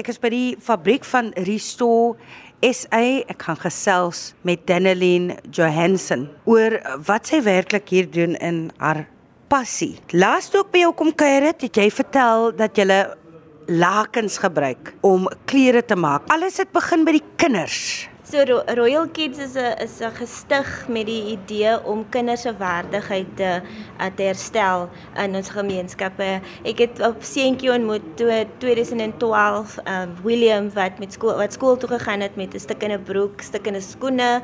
Ek is by die fabriek van Restore SA. Ek gaan gesels met Daneline Johansson oor wat sy werklik hier doen in haar passie. Laas toe ek by jou kom kuier het, het jy vertel dat jy lakens gebruik om klere te maak. Alles het begin by die kinders. So Royal Kids is 'n is 'n gestig met die idee om kinders se waardigheid te uh, te herstel in ons gemeenskappe. Ek het op seentjie ontmoet toe 2012 um, William wat met skool wat skool toe gegaan het met 'n stuk in 'n broek, stuk in 'n skoene,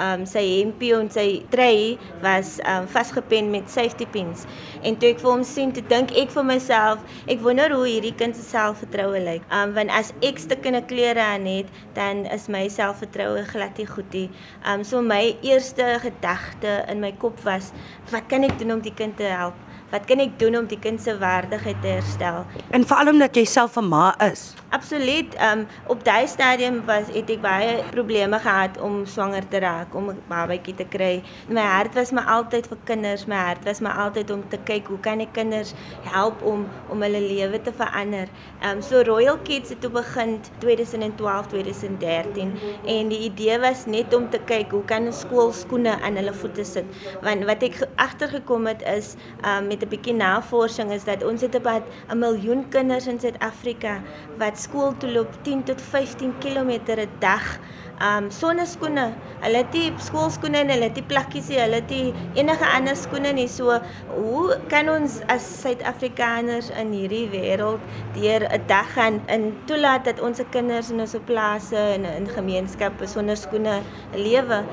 um, sy hempie en sy trui was um, vasgepen met safety pins. En toe ek vir hom sien, toe dink ek vir myself, ek wonder hoe hierdie kind se selfvertroue lyk. Um, want as ek stukkende klere aan het, dan is my selfvertroue vroue glad nie goed nie. Um so my eerste gedagte in my kop was, wat kan ek doen om die kind te help? Wat kan ek doen om die kind se waardigheid te herstel? En veral omdat jy self 'n ma is. Absoluut. Um op daai stadium was het ek baie probleme gehad om swanger te raak, om 'n babatjie te kry. My hart was maar altyd vir kinders, my hart was maar altyd om te kyk hoe kan ek kinders help om om hulle lewe te verander. Um so Royal Kids het toe begin 2012, 2013 en die idee was net om te kyk hoe kan 'n skool skoene aan hulle voete sit. Want wat ek agtergekom het is um met 'n bietjie navorsing is dat ons het about 'n miljoen kinders in Suid-Afrika wat skool toe loop 10 tot 15 km 'n dag. Um sonneskoene. Hulle het nie skoolskoene en hulle het nie plakkies nie. Hulle het nie enige ander skoene nie. So hoe kan ons as Suid-Afrikaners in hierdie wêreld deur 'n dag gaan in toelaat dat ons kinders in ons plase en in gemeenskappe sonder skoene lewe?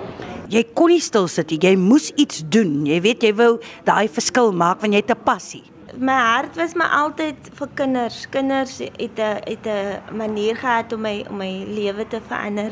Jy kon nie stil sit nie. Jy moes iets doen. Jy weet jy wou daai verskil maak want jy het 'n passie my hart was my altyd vir kinders. Kinders het 'n het 'n manier gehad om my om my lewe te verander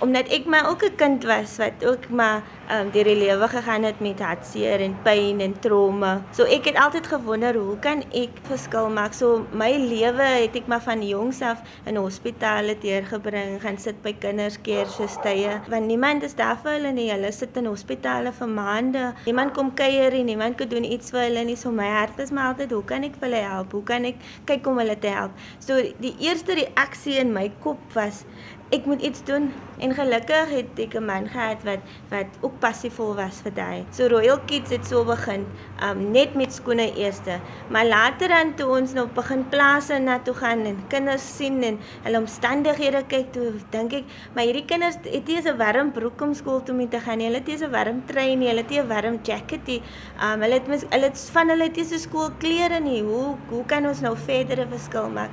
omdat ek my ook 'n kind was wat ook maar um, deur die lewe gegaan het met hartseer en pyn en trauma. So ek het altyd gewonder hoe kan ek verskil maak? So my lewe het ek maar van jongs af in hospitale deurgebring, gaan sit by kinderskeerstye want niemand is daar vir hulle nie. Hulle sit in hospitale vir maande. Niemand kom kuier nie, niemand kan doen iets vir hulle nie. So my hart is maar altyd, hoe kan ek vir hulle help? Hoe kan ek kyk om hulle te help? So die eerste reaksie in my kop was ek moet iets doen en gelukkig het ek 'n man gehad wat wat ook passievol was vir daai. So Royal Kids het so begin, um net met skoene eerste, maar later dan toe ons nou begin plase na toe gaan en kinders sien en hulle omstandighede kyk toe dink ek, maar hierdie kinders het nie 'n warm broek om skool toe mee te gaan nie. Hulle het nie 'n warm trui nie, hulle het nie 'n warm jacket nie. Um hulle het mis, hulle het van hulle het nie so skoolklere nie. Hoe hoe kan ons nou verdere verskil maak?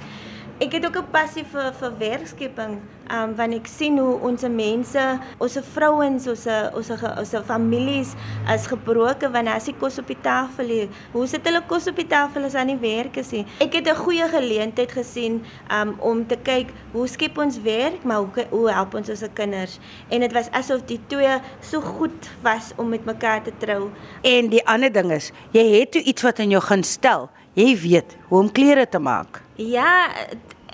Ek het ook 'n passie vir vir werkskepping. Um wanneer ek sien hoe ons mense, ons vrouens, ons ons ons families as gebroke wanneer as die kos op die tafel lê. Hoe sit hulle kos op die tafel as aan die werk is nie? Ek het 'n goeie geleentheid gesien um om te kyk hoe skep ons werk, maar hoe hoe help ons ons kinders? En dit was asof die twee so goed was om met mekaar te trou. En die ander ding is, jy het toe iets wat in jou gaan stel. Jy weet hoe om klere te maak. Ja,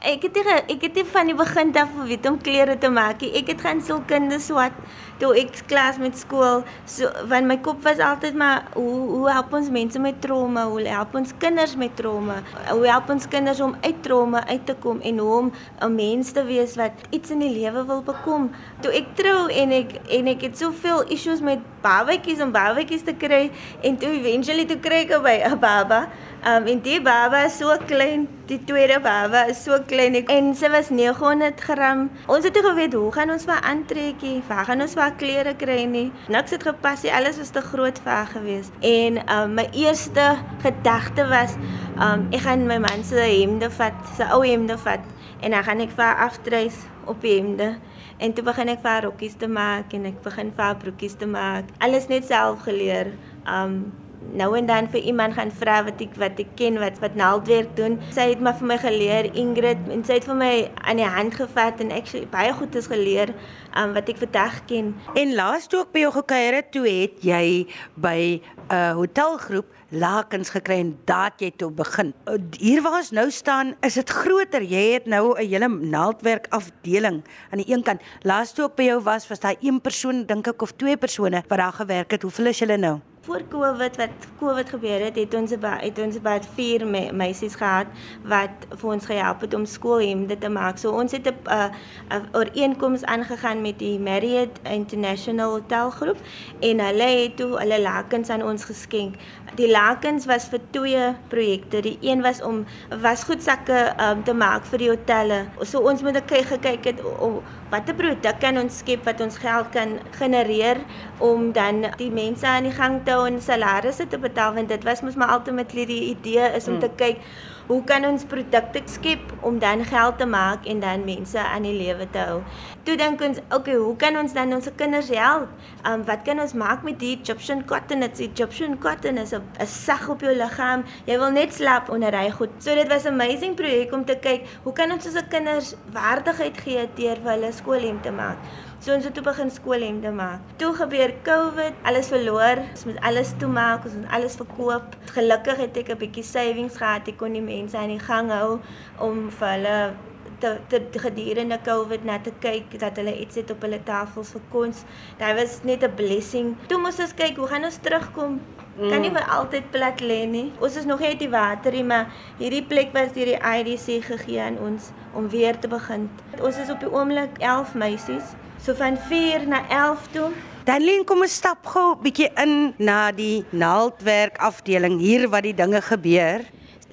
ek het nie ek het nie van die begin af geweet om klere te maak nie. Ek het gaan sielkunde swat toe ek klas met skool. So want my kop was altyd maar hoe hoe help ons mense met trauma? Hoe help ons kinders met trauma? Hoe help ons kinders om uit trauma uit te kom en hoe om 'n mens te wees wat iets in die lewe wil bekom? Toe ek trou en ek en ek het soveel issues met babatjies en babatjies te kry en toe eventually toe kry ek by 'n baba. Um en die baba is so klein, die tweede baba is so klein ek, en sy was 900 gram. Ons het geweet hoe gaan ons vir aantrekkie, waar gaan ons vir klere kry nie. Niks het gepas nie, alles was te groot vir haar gewees. En um my eerste gedagte was um ek gaan my man se hemde vat, sy ou hemde vat en dan gaan ek vir haar aftreis op die hemde. En toe begin ek vir haar rokkies te maak en ek begin vir haar broekies te maak. Alles net self geleer. Um nou en dan vir iemand gaan vra wat ek wat ek ken wat wat naaldwerk doen. Sy het maar vir my geleer Ingrid en sy het vir my aan die hand gevat en actually baie goed is geleer um, wat ek vandag ken. En laas toe ek by jou gekuier het, toe het jy by 'n uh, hotelgroep lakens gekry en daat jy toe begin. Uh, hier waar ons nou staan, is dit groter. Jy het nou 'n hele naaldwerk afdeling aan die een kant. Laas toe ek by jou was, was daar een persoon dink ek of twee persone wat daar gewerk het. Hoeveel is julle nou? Voor Covid wat Covid gebeur het, het ons het ons baie vier me, meisies gehad wat vir ons gehelp het om skoolhemde te maak. So ons het 'n 'n ooreenkoms aangegaan met die Marriott International Hotel groep en hulle het toe hulle lakens aan ons geskenk. Die lakens was vir twee projekte. Die een was om wasgoedsakke um, te maak vir die hotelle. So ons moet kyk gekyk het om watter produk kan ons skep wat ons geld kan genereer om dan die mense aan die gang te hou en salarisse te betaal want dit was mos maar ultimately die idee is om mm. te kyk hoe kan ons produkte skep om dan geld te maak en dan mense aan die lewe te hou. Toe dink ons, okay, hoe kan ons dan ons kinders help? Um wat kan ons maak met die Egyptian cotton? Dit Egyptian cotton is 'n sag op jou liggaam. Jy wil net slaap onder hy goed. So dit was 'n amazing projek om te kyk, hoe kan ons ons kinders waardigheid gee deur vir hulle skoolhemp te maak? So ons het toe begin skoolhemde maak. Toe gebeur COVID, alles verloor. Ons moet alles toemaak, ons moet alles verkoop. Gelukkig het ek 'n bietjie savings gehad. Ek kon die mense aan die gang hou om vir hulle te, te, te gedurende COVID net te kyk dat hulle iets het op hulle tafels vir kons. Dit was net 'n blessing. Toe moes ons kyk hoe gaan ons terugkom Mm. Kan nie vir altyd plat lê nie. Ons is nog net die waterie, maar hierdie plek was deur die IDC gegee aan ons om weer te begin. Ons is op die oomblik 11 meisies So van 4 na 11 toe. Lê kom 'n stap gou bietjie in na die naaldwerk afdeling hier wat die dinge gebeur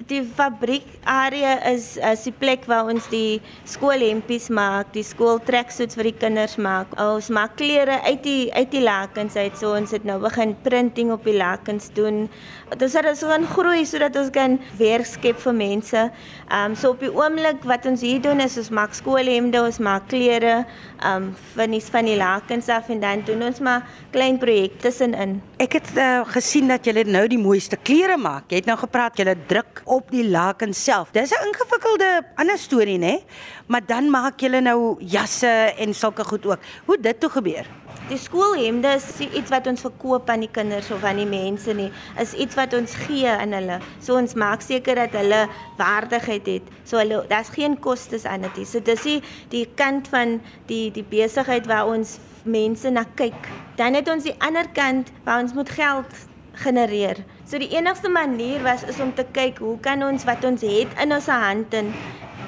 die fabriek area is is die plek waar ons die skoolhempies maak, die skooltreksuits vir die kinders maak. Ons maak klere uit die uit die lakens uit. So ons het nou begin printing op die lakens doen. Dit is dat ons gaan groei sodat ons kan werk skep vir mense. Ehm um, so op die oomblik wat ons hier doen is ons maak skoolhemde, ons maak klere, ehm um, van die van die lakens af en dan doen ons maar klein projekte tussenin. Ek het uh, gesien dat julle nou die mooiste klere maak. Jy het nou gepraat julle druk op die laken self. Dis 'n ingewikkelde ander storie nê, maar dan maak julle nou jasse en sulke goed ook. Hoe dit toe gebeur? Die skoolhemde is iets wat ons verkoop aan die kinders of aan die mense nie, is iets wat ons gee aan hulle. So ons maak seker dat hulle waardigheid het. So hulle daar's geen kostes aan dit nie. So dis die die kant van die die besigheid waar ons mense na kyk. Dan het ons die ander kant waar ons moet geld genereer. So die enigste manier was is om te kyk hoe kan ons wat ons het in ons hande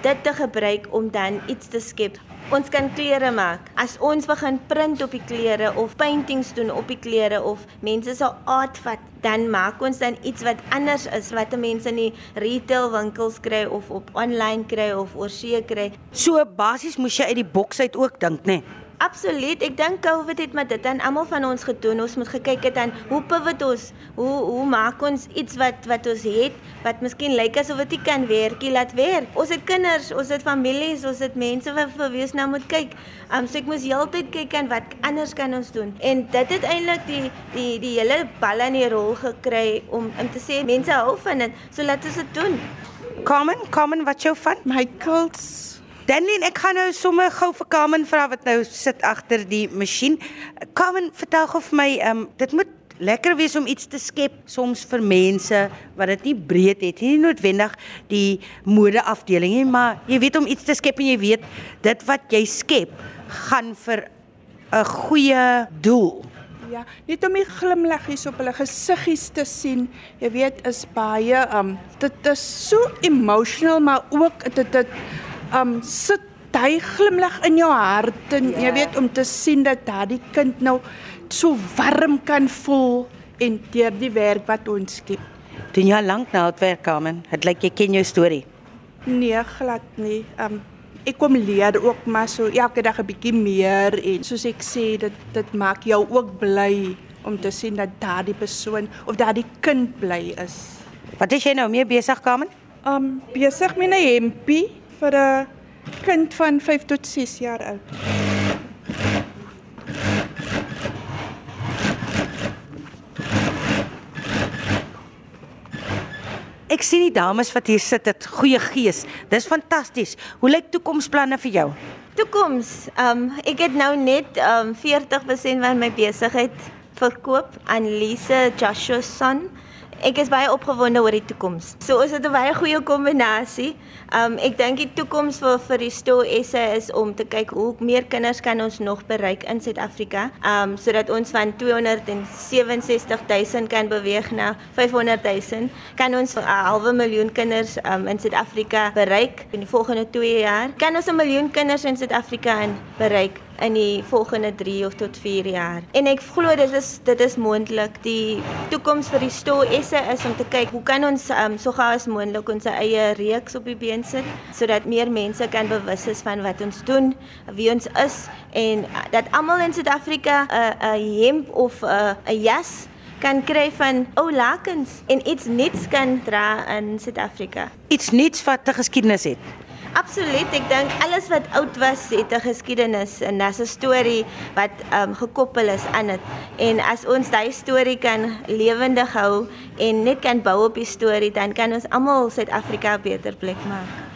dit te gebruik om dan iets te skep. Ons kan klere maak. As ons begin print op die klere of paintings doen op die klere of mense se art vat, dan maak ons dan iets wat anders is wat mense in die retail winkels kry of op online kry of oor see kry. So basies moes jy uit die boks uit ook dink, né? Nee? Absoluut. Ek dink COVID het met dit aan almal van ons gedoen. Ons moet gekyk het aan hoe pivot ons, hoe hoe maak ons iets wat wat ons het wat miskien lyk asof dit kan werkie laat werk. Ons het kinders, ons het families, ons het mense wat vir wie ons nou moet kyk. Um, so ek moes heeltyd kyk aan wat anders kan ons doen. En dit het eintlik die die die hele bal in die rol gekry om om te sê mense hou van dit. So laat ons dit doen. Common, common wat jou van? My cults Danlyn, ek gaan nou sommer gou vir Carmen vra wat nou sit agter die masjien. Carmen, vertel gou vir my, ehm um, dit moet lekker wees om iets te skep soms vir mense wat dit nie breed het nie, nie noodwendig die mode afdeling nie, maar jy weet om iets te skep en jy weet dit wat jy skep gaan vir 'n goeie doel. Ja, net om die glimlaggies op hulle gesiggies te sien. Jy weet is baie um dit is so emotional maar ook dit dit um sit hy glimlag in jou hart en ja. jy weet om te sien dat daardie kind nou so warm kan voel en deur die werk wat ons skep. Doen jy lank nou het werk Carmen? Het lyk like jy ken jou storie. Nee, glad nie. Um ek kom leer ook maar so elke dag 'n bietjie meer en soos ek sê dit dit maak jou ook bly om te sien dat daardie persoon of daardie kind bly is. Wat is jy nou mee besig Carmen? Um besig met 'n hempie vir 'n kind van 5 tot 6 jaar oud. Ek sien die dames wat hier sit, het goeie gees. Dis fantasties. Hoe lyk toekomsplanne vir jou? Toekoms. Um ek het nou net um 40% van my besigheid verkoop aan Lise Joshua son Ek is baie opgewonde oor die toekoms. So is dit 'n baie goeie kombinasie. Um ek dink die toekoms vir vir Restore SA is om te kyk hoe meer kinders kan ons nog bereik in Suid-Afrika. Um sodat ons van 267 000 kan beweeg na 500 000. Kan ons 'n halwe miljoen kinders um in Suid-Afrika bereik in die volgende 2 jaar. Kan ons 'n miljoen kinders in Suid-Afrika bereik in die volgende 3 of tot 4 jaar. En ek glo dit is dit is moontlik. Die toekoms vir die Store SA is om te kyk hoe kan ons um, so gou as moontlik ons eie reeks op die been sit sodat meer mense kan bewus is van wat ons doen, wie ons is en uh, dat almal in Suid-Afrika 'n uh, 'n hemp of 'n uh, 'n jas kan kry van ou lakens en iets nuuts kan dra in Suid-Afrika. Iets nuuts wat 'n geskiedenis het. Absoluut, ek dink alles wat oud was het 'n geskiedenis en daar's 'n storie wat um, gekoppel is aan dit. En as ons daai storie kan lewendig hou en net kan bou op die storie, dan kan ons almal Suid-Afrika 'n beter plek maak.